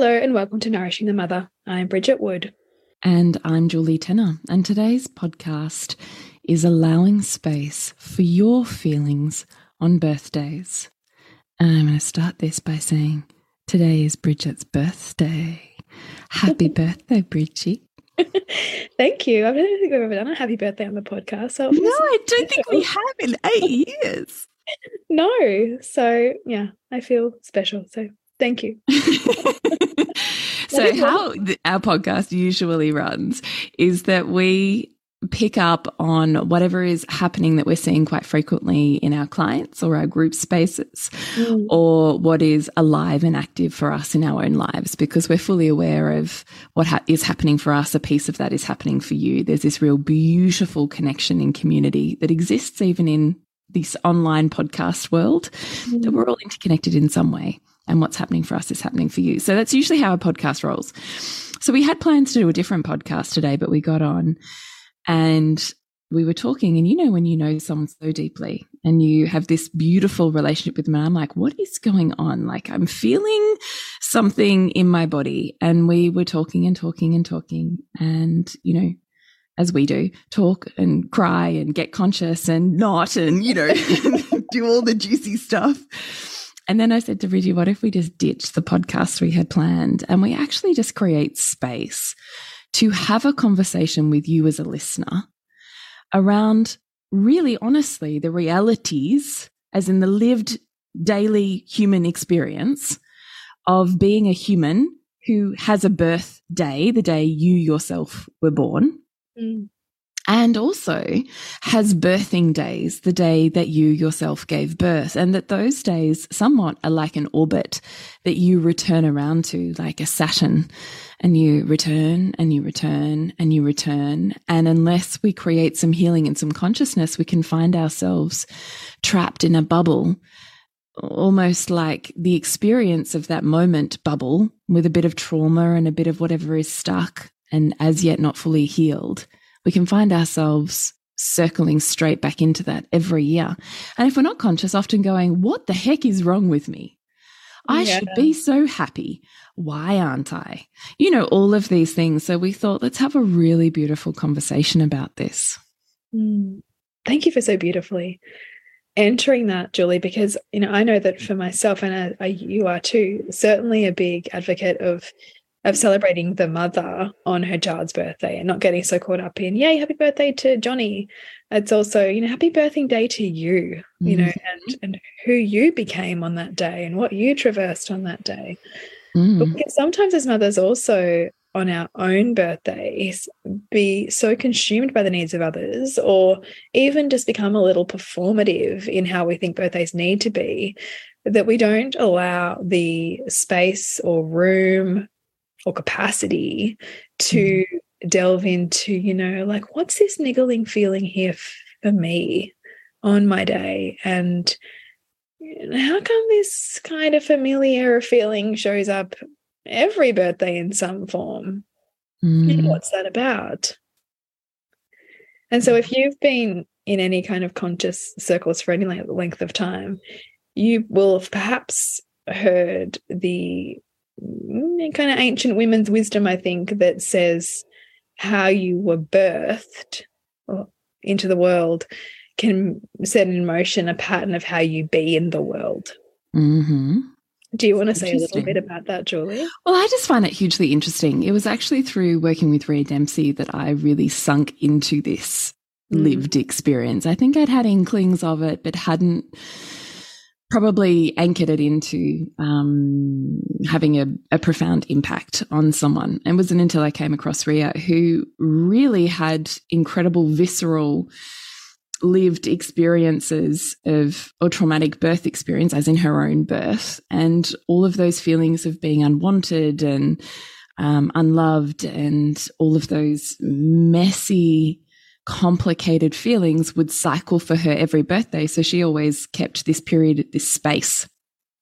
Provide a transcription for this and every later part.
Hello, and welcome to Nourishing the Mother. I'm Bridget Wood. And I'm Julie Tenner. And today's podcast is allowing space for your feelings on birthdays. And I'm going to start this by saying today is Bridget's birthday. Happy birthday, Bridget. Thank you. I don't think we've ever done a happy birthday on the podcast. So no, I don't think we have in eight years. no. So, yeah, I feel special. So, thank you. so how our podcast usually runs is that we pick up on whatever is happening that we're seeing quite frequently in our clients or our group spaces mm. or what is alive and active for us in our own lives because we're fully aware of what ha is happening for us a piece of that is happening for you there's this real beautiful connection in community that exists even in this online podcast world mm. that we're all interconnected in some way and what's happening for us is happening for you. So that's usually how a podcast rolls. So we had plans to do a different podcast today, but we got on and we were talking. And you know, when you know someone so deeply and you have this beautiful relationship with them, and I'm like, what is going on? Like, I'm feeling something in my body. And we were talking and talking and talking. And, you know, as we do, talk and cry and get conscious and not, and, you know, do all the juicy stuff. And then I said to Bridgie, what if we just ditch the podcast we had planned and we actually just create space to have a conversation with you as a listener around really honestly the realities, as in the lived daily human experience of being a human who has a birthday, the day you yourself were born. Mm and also has birthing days, the day that you yourself gave birth, and that those days somewhat are like an orbit that you return around to, like a Saturn, and you return and you return and you return. And unless we create some healing and some consciousness, we can find ourselves trapped in a bubble. Almost like the experience of that moment bubble with a bit of trauma and a bit of whatever is stuck and as yet not fully healed we can find ourselves circling straight back into that every year. And if we're not conscious, often going, What the heck is wrong with me? I yeah. should be so happy. Why aren't I? You know, all of these things. So we thought, let's have a really beautiful conversation about this. Mm. Thank you for so beautifully entering that, Julie, because, you know, I know that for myself, and I, I, you are too, certainly a big advocate of of celebrating the mother on her child's birthday and not getting so caught up in, yay, happy birthday to Johnny. It's also, you know, happy birthday day to you, you mm. know, and and who you became on that day and what you traversed on that day. Mm. Because sometimes as mothers also on our own birthdays be so consumed by the needs of others or even just become a little performative in how we think birthdays need to be that we don't allow the space or room or capacity to mm delve into, you know, like what's this niggling feeling here for me on my day? And how come this kind of familiar feeling shows up every birthday in some form? Mm. And what's that about? And so if you've been in any kind of conscious circles for any length of time, you will have perhaps heard the kind of ancient women's wisdom, I think, that says how you were birthed into the world can set in motion a pattern of how you be in the world. Mm -hmm. Do you want to say a little bit about that, Julie? Well, I just find it hugely interesting. It was actually through working with Rhea Dempsey that I really sunk into this mm. lived experience. I think I'd had inklings of it, but hadn't probably anchored it into um, having a, a, profound impact on someone. And wasn't until I came across Rhea who really had incredible visceral lived experiences of or traumatic birth experience as in her own birth and all of those feelings of being unwanted and um, unloved and all of those messy complicated feelings would cycle for her every birthday so she always kept this period this space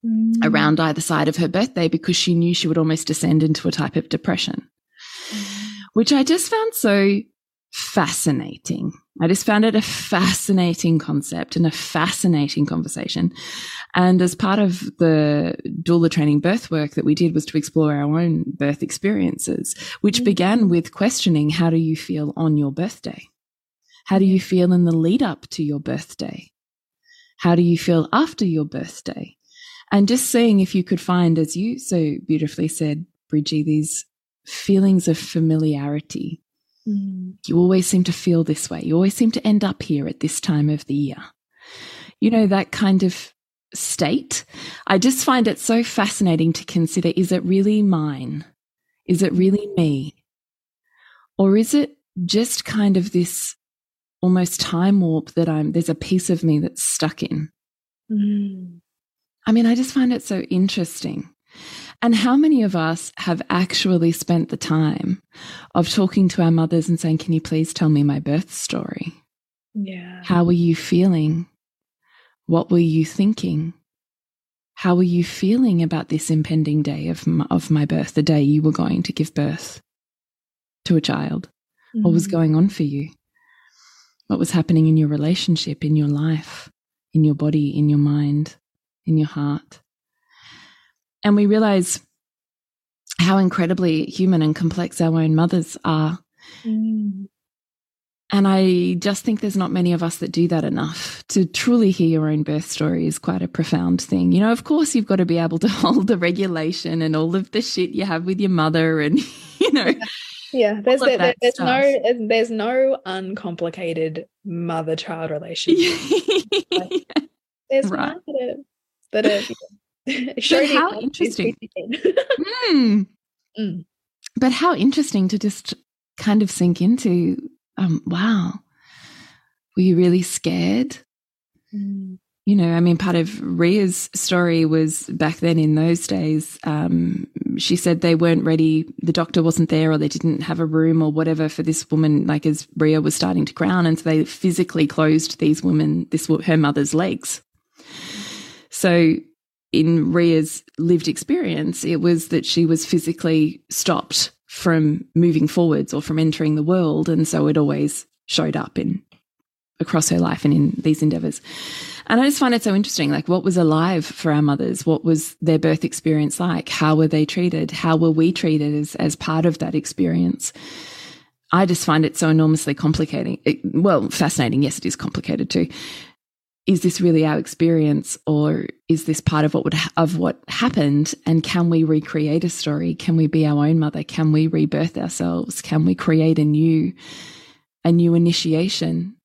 mm. around either side of her birthday because she knew she would almost descend into a type of depression mm. which i just found so fascinating I just found it a fascinating concept and a fascinating conversation. And as part of the doula training birth work that we did was to explore our own birth experiences, which mm-hmm. began with questioning how do you feel on your birthday? How do you feel in the lead up to your birthday? How do you feel after your birthday? And just seeing if you could find, as you so beautifully said, Bridgie, these feelings of familiarity Mm. You always seem to feel this way. You always seem to end up here at this time of the year. You know, that kind of state. I just find it so fascinating to consider is it really mine? Is it really me? Or is it just kind of this almost time warp that I'm, there's a piece of me that's stuck in? Mm. I mean, I just find it so interesting. And how many of us have actually spent the time of talking to our mothers and saying, Can you please tell me my birth story? Yeah. How were you feeling? What were you thinking? How were you feeling about this impending day of my, of my birth, the day you were going to give birth to a child? Mm. What was mm-hmm. going on for you? What was happening in your relationship, in your life, in your body, in your mind, in your heart? And we realize how incredibly human and complex our own mothers are. Mm. And I just think there's not many of us that do that enough. To truly hear your own birth story is quite a profound thing. You know, of course, you've got to be able to hold the regulation and all of the shit you have with your mother, and you know. Yeah, there's there, there, there's stuff. no there's no uncomplicated mother child relationship. there's right. none that are, that are but how interesting. mm. Mm. But how interesting to just kind of sink into um, wow, were you really scared? Mm. You know, I mean, part of Rhea's story was back then in those days, um, she said they weren't ready, the doctor wasn't there, or they didn't have a room or whatever for this woman, like as Rhea was starting to crown. And so they physically closed these women, this her mother's legs. So in Rhea's lived experience, it was that she was physically stopped from moving forwards or from entering the world. And so it always showed up in across her life and in these endeavors. And I just find it so interesting. Like, what was alive for our mothers? What was their birth experience like? How were they treated? How were we treated as, as part of that experience? I just find it so enormously complicating. It, well, fascinating. Yes, it is complicated too is this really our experience or is this part of what would of what happened and can we recreate a story can we be our own mother can we rebirth ourselves can we create a new a new initiation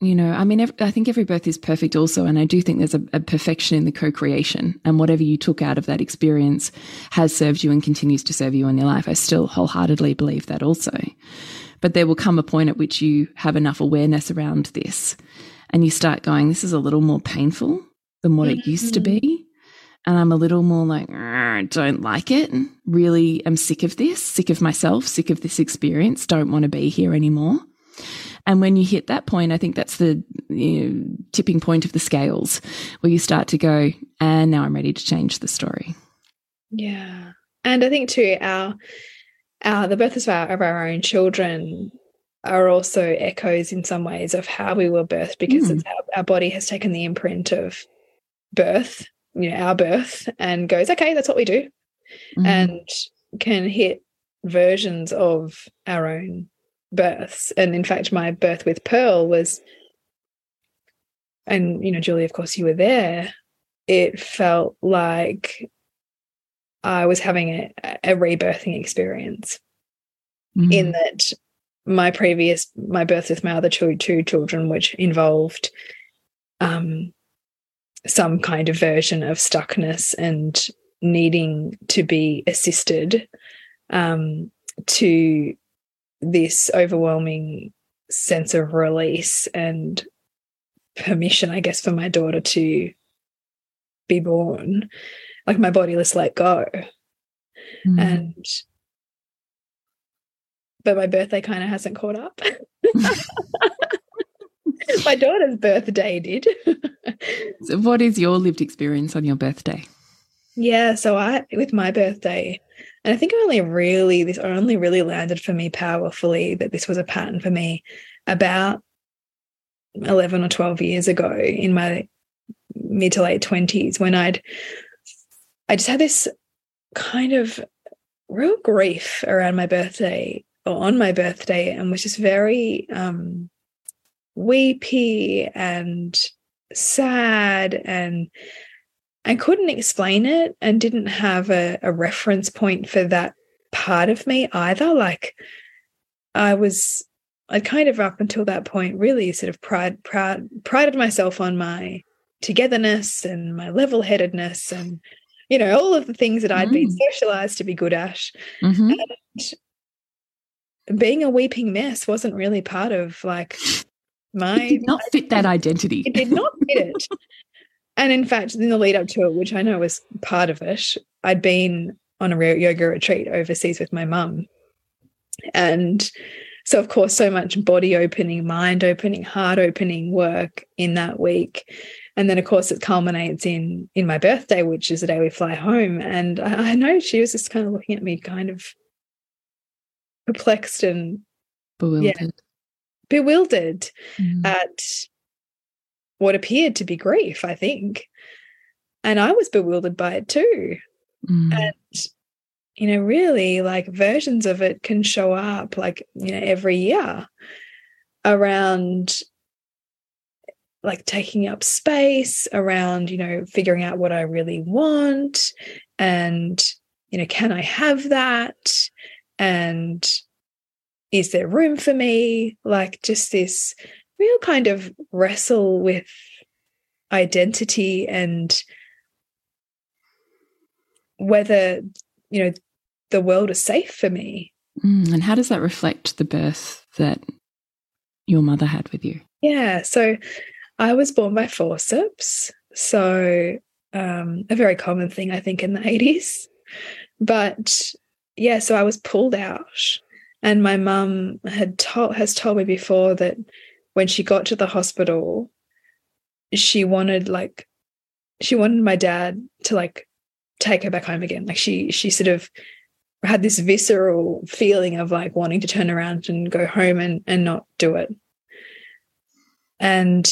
you know i mean i think every birth is perfect also and i do think there's a, a perfection in the co-creation and whatever you took out of that experience has served you and continues to serve you in your life i still wholeheartedly believe that also but there will come a point at which you have enough awareness around this and you start going, this is a little more painful than what it used to be. Mm-hmm. And I'm a little more like, don't like it. And really am sick of this, sick of myself, sick of this experience, don't want to be here anymore. And when you hit that point, I think that's the you know, tipping point of the scales where you start to go, and now I'm ready to change the story. Yeah. And I think too, our, our the births of our, of our own children are also echoes in some ways of how we were birthed because mm. our, our body has taken the imprint of birth, you know, our birth, and goes, okay, that's what we do, mm. and can hit versions of our own births. And in fact, my birth with Pearl was, and you know, Julie, of course, you were there. It felt like I was having a, a rebirthing experience mm. in that my previous my birth with my other two two children, which involved um, some kind of version of stuckness and needing to be assisted um, to this overwhelming sense of release and permission, I guess, for my daughter to be born. Like my body just let go. Mm. And but my birthday kind of hasn't caught up. my daughter's birthday did. so what is your lived experience on your birthday? Yeah, so I with my birthday, and I think I only really this only really landed for me powerfully that this was a pattern for me about 11 or 12 years ago in my mid to late 20s when I'd I just had this kind of real grief around my birthday or on my birthday and was just very um weepy and sad and I couldn't explain it and didn't have a, a reference point for that part of me either. Like I was I'd kind of up until that point really sort of pride proud prided myself on my togetherness and my level-headedness and you know all of the things that I'd mm. been socialized to be good at. Mm -hmm. being a weeping mess wasn't really part of like my it did not fit that identity. It did not fit it. And in fact, in the lead up to it, which I know was part of it, I'd been on a yoga retreat overseas with my mum. And so, of course, so much body opening, mind opening, heart opening work in that week. And then, of course, it culminates in in my birthday, which is the day we fly home. And I, I know she was just kind of looking at me, kind of perplexed and bewildered, yeah, bewildered mm. at what appeared to be grief, I think. And I was bewildered by it too. Mm. And, you know, really like versions of it can show up like, you know, every year around like taking up space, around, you know, figuring out what I really want and, you know, can I have that? And is there room for me? Like just this real kind of wrestle with identity and whether you know the world is safe for me. Mm, and how does that reflect the birth that your mother had with you? Yeah so i was born by forceps so um, a very common thing i think in the 80s but yeah so i was pulled out. And my mum had told has told me before that when she got to the hospital, she wanted like she wanted my dad to like take her back home again. Like she she sort of had this visceral feeling of like wanting to turn around and go home and and not do it. And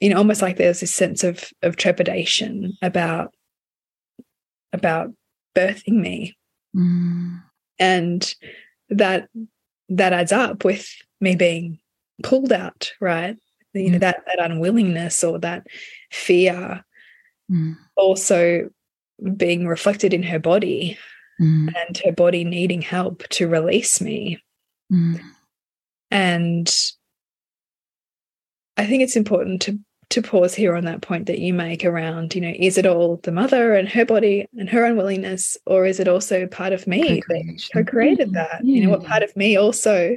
you know, almost like there's this sense of of trepidation about about birthing me. Mm. And that that adds up with me being pulled out, right? You know, mm. that that unwillingness or that fear mm. also being reflected in her body mm. and her body needing help to release me. Mm. And I think it's important to to pause here on that point that you make around, you know, is it all the mother and her body and her unwillingness, or is it also part of me that created that? Yeah. You know, what part of me also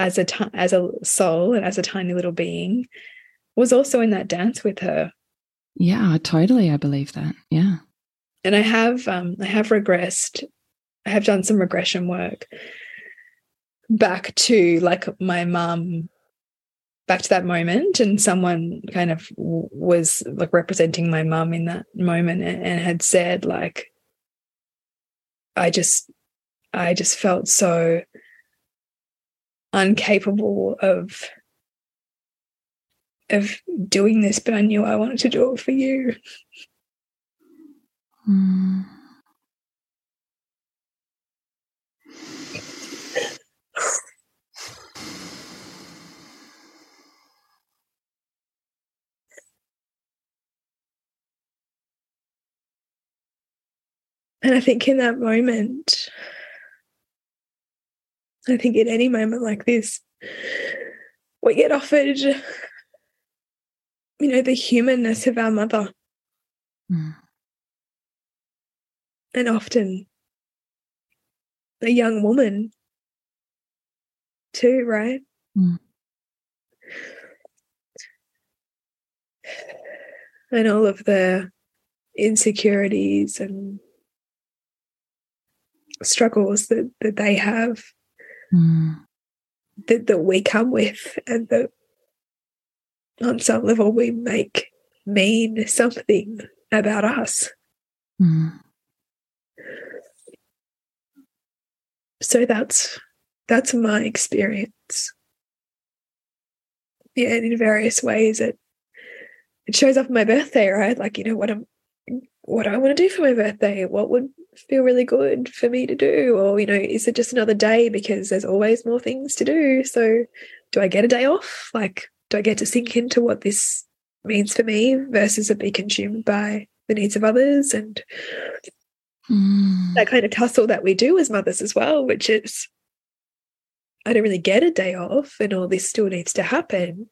as a as a soul and as a tiny little being was also in that dance with her. Yeah, totally. I believe that. Yeah. And I have um I have regressed. I have done some regression work back to like my mum back to that moment and someone kind of was like representing my mum in that moment and, and had said like I just I just felt so incapable of of doing this, but I knew I wanted to do it for you. Mm. And I think in that moment, I think in any moment like this, we get offered, you know, the humanness of our mother. Mm. And often a young woman too, right? Mm. And all of the insecurities and struggles that, that they have mm. that, that we come with and that on some level we make mean something about us. Mm. So that's that's my experience. Yeah, and in various ways it it shows up on my birthday, right? Like, you know, what I'm what do I want to do for my birthday, what would feel really good for me to do? Or, you know, is it just another day because there's always more things to do? So, do I get a day off? Like, do I get to sink into what this means for me versus it be consumed by the needs of others? And mm. that kind of tussle that we do as mothers as well, which is, I don't really get a day off and all this still needs to happen.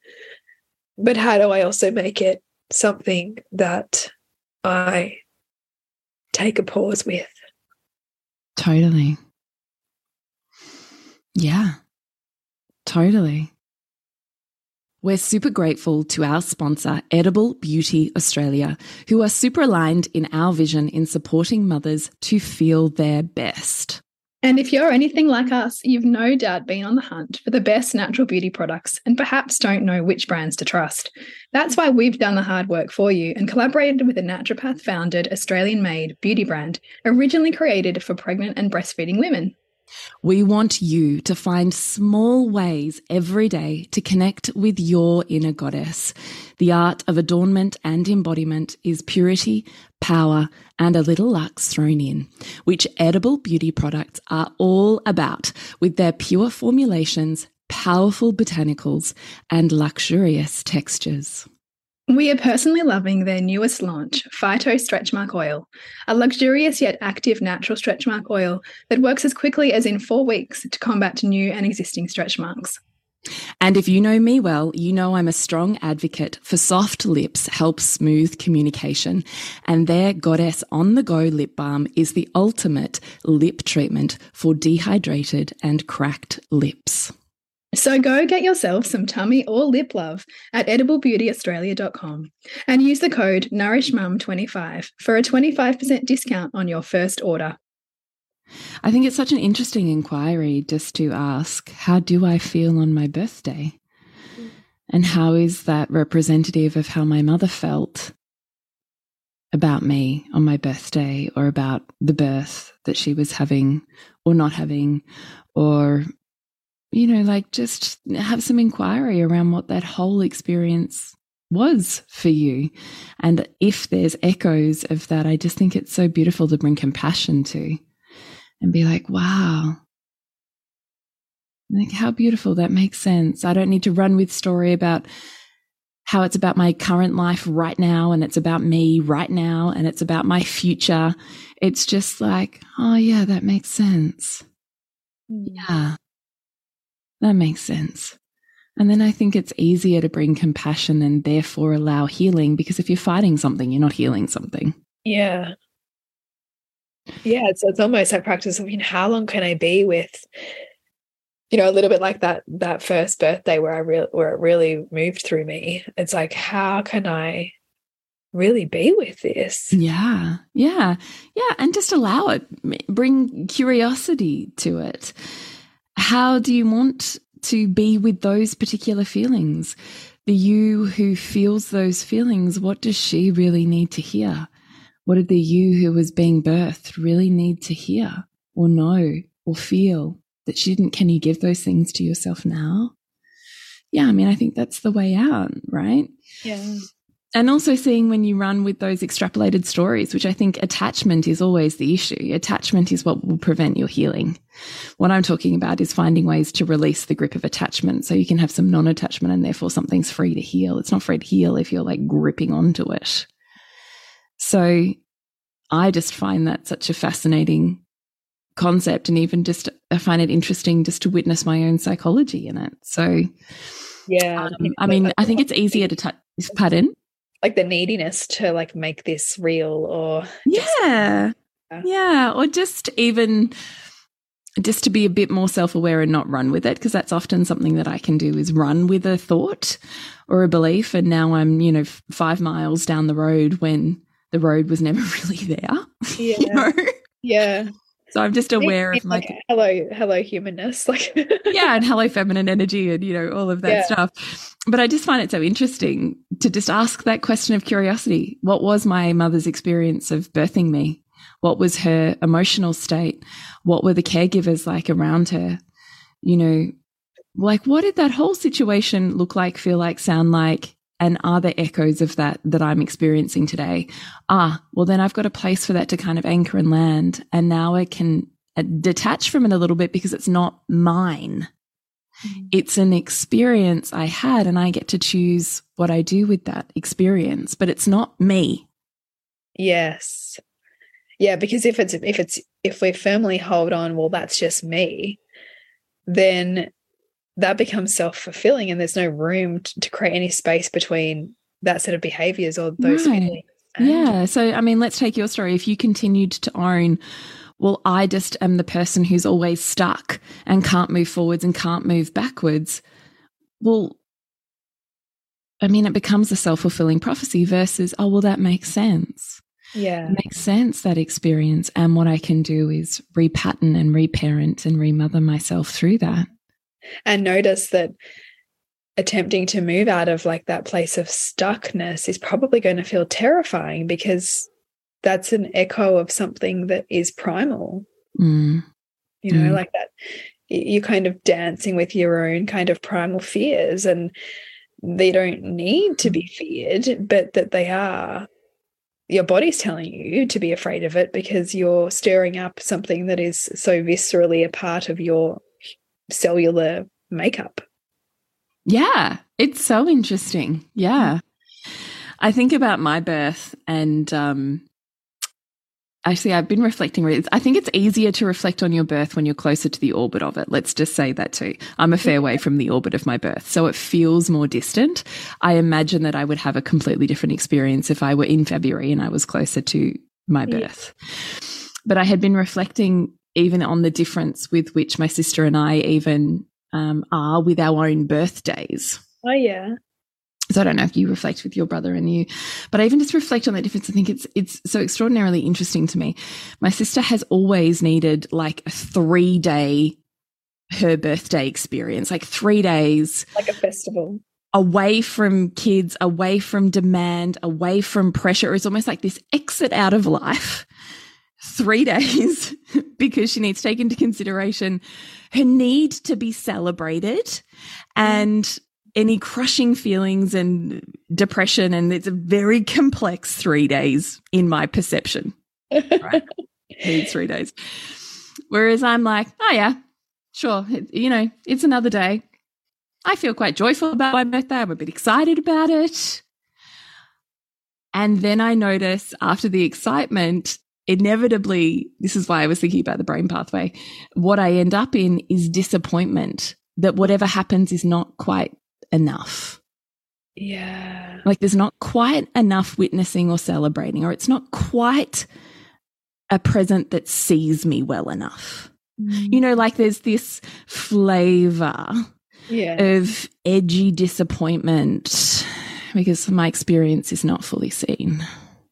But how do I also make it something that I take a pause with. Totally. Yeah, totally. We're super grateful to our sponsor, Edible Beauty Australia, who are super aligned in our vision in supporting mothers to feel their best. And if you're anything like us, you've no doubt been on the hunt for the best natural beauty products and perhaps don't know which brands to trust. That's why we've done the hard work for you and collaborated with a naturopath founded, Australian made beauty brand originally created for pregnant and breastfeeding women. We want you to find small ways every day to connect with your inner goddess. The art of adornment and embodiment is purity, power, and a little luck thrown in, which edible beauty products are all about with their pure formulations, powerful botanicals, and luxurious textures. We are personally loving their newest launch, Phyto Stretch Mark Oil, a luxurious yet active natural stretch mark oil that works as quickly as in four weeks to combat new and existing stretch marks. And if you know me well, you know I'm a strong advocate for soft lips help smooth communication. And their Goddess on the Go lip balm is the ultimate lip treatment for dehydrated and cracked lips. So go get yourself some tummy or lip love at ediblebeautyaustralia.com and use the code NourishMum25 for a 25% discount on your first order. I think it's such an interesting inquiry just to ask, how do I feel on my birthday? Mm. And how is that representative of how my mother felt about me on my birthday or about the birth that she was having or not having or you know, like just have some inquiry around what that whole experience was for you. And if there's echoes of that, I just think it's so beautiful to bring compassion to and be like, wow, like how beautiful that makes sense. I don't need to run with story about how it's about my current life right now and it's about me right now and it's about my future. It's just like, oh yeah, that makes sense. Mm. Yeah. That makes sense. And then I think it's easier to bring compassion and therefore allow healing because if you're fighting something, you're not healing something. Yeah. Yeah, it's it's almost that practice of I mean, how long can I be with, you know, a little bit like that that first birthday where I really where it really moved through me. It's like, how can I really be with this? Yeah, yeah, yeah, and just allow it. Bring curiosity to it how do you want to be with those particular feelings? The you who feels those feelings, what does she really need to hear? What did the you who was being birthed really need to hear or know or feel that she didn't. Can you give those things to yourself now? Yeah, I mean, I think that's the way out, right? Yeah. And also seeing when you run with those extrapolated stories, which I think attachment is always the issue. Attachment is what will prevent your healing. What I'm talking about is finding ways to release the grip of attachment so you can have some non attachment and therefore something's free to heal. It's not free to heal if you're like gripping onto it. So I just find that such a fascinating concept. And even just, I find it interesting just to witness my own psychology in it. So, yeah. Um, I mean, I think it's easier to touch. Pardon? Like the neediness to like make this real or yeah. Yeah. Or just even just to be a bit more self-aware and not run with it because that's often something that I can do is run with a thought or a belief and now I'm you know 5 miles down the road when the road was never really there yeah. you know? yeah so I'm just aware of like, like hello, hello humanness, like yeah, and hello feminine energy, and you know all of that yeah. stuff. But I just find it so interesting to just ask that question of curiosity: What was my mother's experience of birthing me? What was her emotional state? What were the caregivers like around her? You know, like what did that whole situation look like, feel like, sound like? And are there echoes of that that I'm experiencing today? Ah, well, then I've got a place for that to kind of anchor and land. And now I can uh, detach from it a little bit because it's not mine. Mm. It's an experience I had, and I get to choose what I do with that experience, but it's not me. Yes. Yeah, because if it's if it's if we firmly hold on, well, that's just me, then that becomes self-fulfilling and there's no room to, to create any space between that set of behaviors or those right. feelings. Yeah. So i mean let's take your story. If you continued to own well i just am the person who's always stuck and can't move forwards and can't move backwards well i mean it becomes a self-fulfilling prophecy versus oh well that makes sense. Yeah. It makes sense that experience. And what i can do is repattern and reparent and remother myself through that and notice that attempting to move out of like that place of stuckness is probably going to feel terrifying because that's an echo of something that is primal. Mm. You know, mm. like that you're kind of dancing with your own kind of primal fears and they don't need to be feared, but that they are. Your body's telling you to be afraid of it because you're stirring up something that is so viscerally a part of your cellular makeup. Yeah, it's so interesting. Yeah. I think about my birth and um actually I've been reflecting I think it's easier to reflect on your birth when you're closer to the orbit of it. Let's just say that too. I'm a fair way from the orbit of my birth, so it feels more distant. I imagine that I would have a completely different experience if I were in February and I was closer to my birth. Yeah. But I had been reflecting even on the difference with which my sister and I even um, are with our own birthdays. Oh, yeah. So I don't know if you reflect with your brother and you, but I even just reflect on that difference. I think it's it's so extraordinarily interesting to me. My sister has always needed like a three day her birthday experience, like three days, like a festival, away from kids, away from demand, away from pressure. It's almost like this exit out of life three days because she needs to take into consideration her need to be celebrated and any crushing feelings and depression. And it's a very complex three days in my perception. Right. Needs three days. Whereas I'm like, oh, yeah, sure. You know, it's another day. I feel quite joyful about my birthday. I'm a bit excited about it. And then I notice after the excitement, inevitably, this is why I was thinking about the brain pathway. What I end up in is disappointment that whatever happens is not quite enough. Yeah. Like there's not quite enough witnessing or celebrating, or it's not quite a present that sees me well enough. Mm. You know, like there's this flavor yeah. of edgy disappointment because my experience is not fully seen.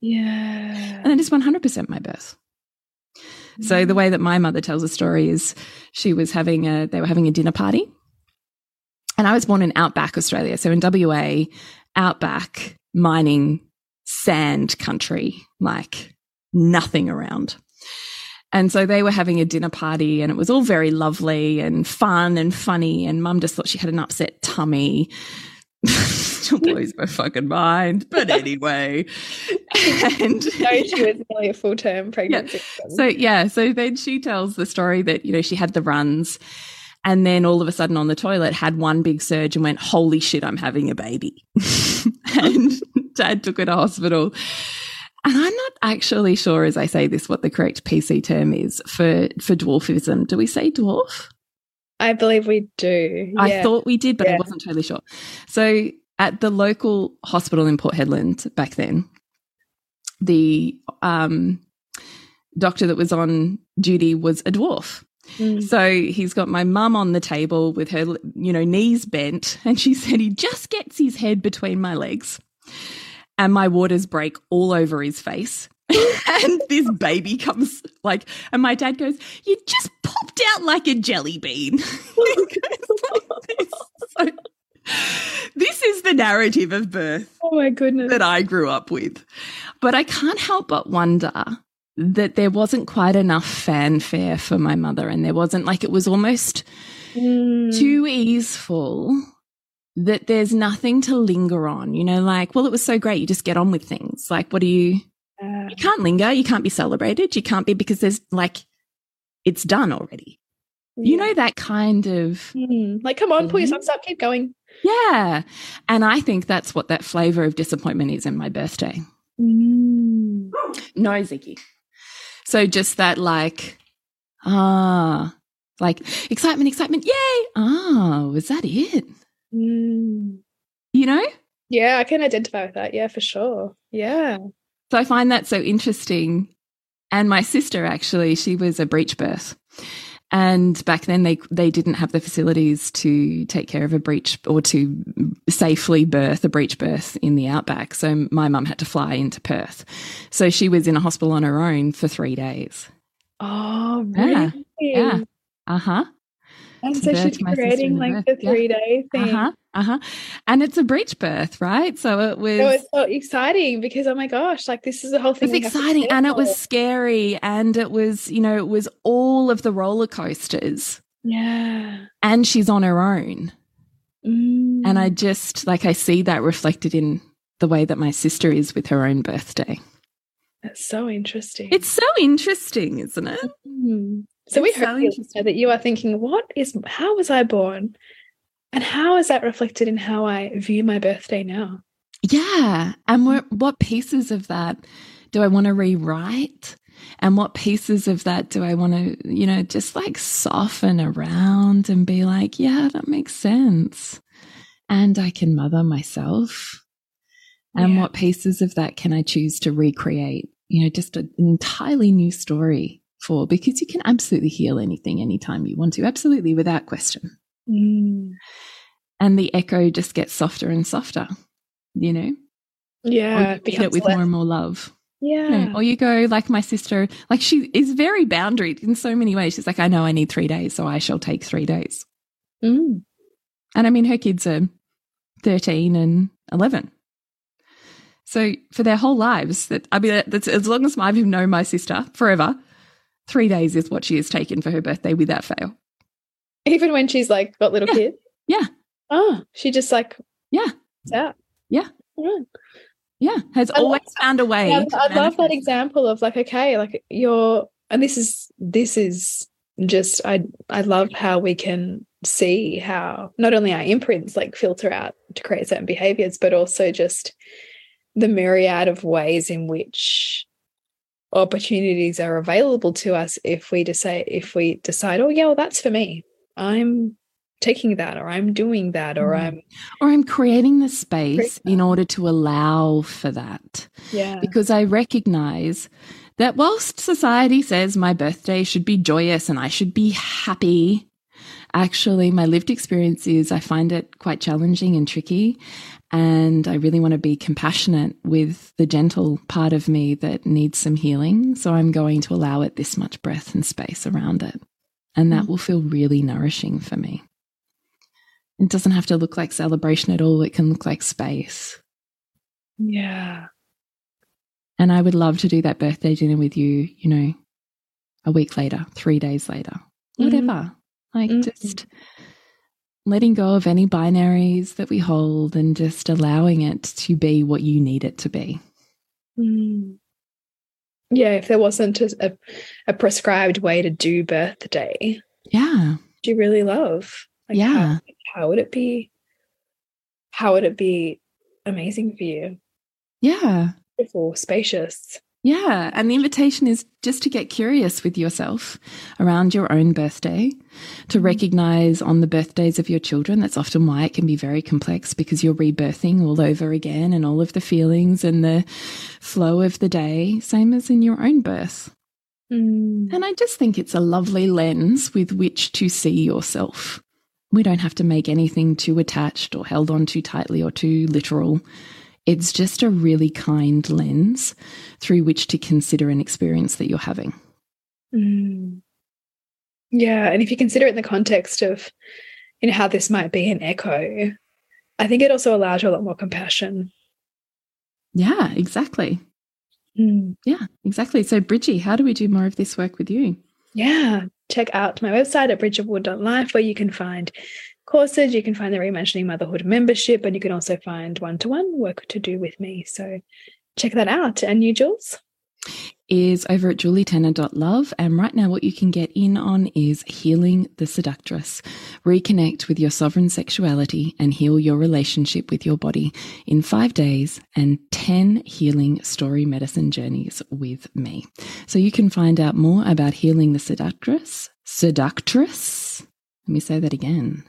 Yeah. And it is 100% my birth. So the mm. way that my mother tells the story is she was having a, they were having a dinner party. And I was born in outback Australia. So in WA, outback mining sand country, like nothing around. And so they were having a dinner party and it was all very lovely and fun and funny. And mum just thought she had an upset tummy. Still blows my fucking mind. But anyway. and no, she was nearly a full term pregnancy. Yeah. So, yeah. So then she tells the story that, you know, she had the runs and then all of a sudden on the toilet had one big surge and went, Holy shit, I'm having a baby. and dad took her to hospital. And I'm not actually sure, as I say this, what the correct PC term is for, for dwarfism. Do we say dwarf? I believe we do. Yeah. I thought we did, but yeah. I wasn't totally sure. So at the local hospital in Port Hedland back then, the um, doctor that was on duty was a dwarf. Mm. So he's got my mum on the table with her, you know, knees bent, and she said he just gets his head between my legs and my waters break all over his face. and this baby comes like, and my dad goes, You just popped out like a jelly bean. So, this is the narrative of birth. Oh my goodness. That I grew up with. But I can't help but wonder that there wasn't quite enough fanfare for my mother, and there wasn't like it was almost mm. too easeful that there's nothing to linger on, you know, like, well, it was so great. You just get on with things. Like, what do you, uh, you can't linger. You can't be celebrated. You can't be because there's like, it's done already. You know, that kind of mm, like, come on, pull your socks up, keep going. Yeah. And I think that's what that flavor of disappointment is in my birthday. Mm. No, Ziggy. So just that, like, ah, like excitement, excitement, yay. Ah, was that it? Mm. You know? Yeah, I can identify with that. Yeah, for sure. Yeah. So I find that so interesting. And my sister actually, she was a breech birth. And back then they they didn't have the facilities to take care of a breech or to safely birth a breech birth in the outback. So my mum had to fly into Perth. So she was in a hospital on her own for three days. Oh, really? Yeah. yeah. Uh-huh. And so she's creating like the three yeah. day thing. Uh-huh. Uh-huh. And it's a breech birth, right? So it was so it's so exciting because oh my gosh, like this is the whole thing. It's exciting and it was scary and it was, you know, it was all of the roller coasters. Yeah. And she's on her own. Mm. And I just like I see that reflected in the way that my sister is with her own birthday. That's so interesting. It's so interesting, isn't it? Mm. So it's we heard so that you are thinking, what is, how was I born? And how is that reflected in how I view my birthday now? Yeah. And what, what pieces of that do I want to rewrite? And what pieces of that do I want to, you know, just like soften around and be like, yeah, that makes sense. And I can mother myself. And yeah. what pieces of that can I choose to recreate? You know, just an entirely new story for because you can absolutely heal anything anytime you want to, absolutely without question. Mm. And the echo just gets softer and softer, you know? Yeah. Or you it with more and more love. Yeah. You know, or you go like my sister, like she is very boundaried in so many ways. She's like, I know I need three days, so I shall take three days. Mm. And I mean, her kids are 13 and 11. So for their whole lives, that I mean, that's as long as I've known my sister forever, three days is what she has taken for her birthday without fail. Even when she's like got little yeah. kids? Yeah. Oh, she just like, yeah. Yeah. Yeah. Yeah. Yeah. Has I always love, found a way. Yeah, I love that example of like, okay, like you're, and this is, this is just, I, I love how we can see how not only our imprints like filter out to create certain behaviors, but also just the myriad of ways in which opportunities are available to us if we decide if we decide oh yeah well that's for me. I'm taking that or i'm doing that or mm. i'm or i'm creating the space in order to allow for that. Yeah. Because i recognize that whilst society says my birthday should be joyous and i should be happy actually my lived experience is i find it quite challenging and tricky and I really want to be compassionate with the gentle part of me that needs some healing. So I'm going to allow it this much breath and space around it. And that mm. will feel really nourishing for me. It doesn't have to look like celebration at all, it can look like space. Yeah. And I would love to do that birthday dinner with you, you know, a week later, three days later, whatever. Mm -hmm. Like mm -hmm. just letting go of any binaries that we hold and just allowing it to be what you need it to be. Mm. Yeah, if there wasn't a, a prescribed way to do birthday, yeah, do you really love? Like yeah, how, how would it be? How would it be amazing for you? Yeah, beautiful, spacious. Yeah. And the invitation is just to get curious with yourself around your own birthday, to mm-hmm. recognize on the birthdays of your children. That's often why it can be very complex because you're rebirthing all over again and all of the feelings and the flow of the day, same as in your own birth. Mm. And I just think it's a lovely lens with which to see yourself. We don't have to make anything too attached or held on too tightly or too literal. It's just a really kind lens through which to consider an experience that you're having. Mm. Yeah. And if you consider it in the context of, you know, how this might be an echo, I think it also allows you a lot more compassion. Yeah, exactly. Mm. Yeah, exactly. So, Bridgie, how do we do more of this work with you? Yeah, check out my website at bridgetwood.life where you can find courses. You can find the Reimagining Motherhood membership, and you can also find one to one work to do with me. So check that out. And you, Jules? Is over at julietenner.love. And right now, what you can get in on is Healing the Seductress. Reconnect with your sovereign sexuality and heal your relationship with your body in five days and 10 healing story medicine journeys with me. So you can find out more about Healing the Seductress. Seductress. Let me say that again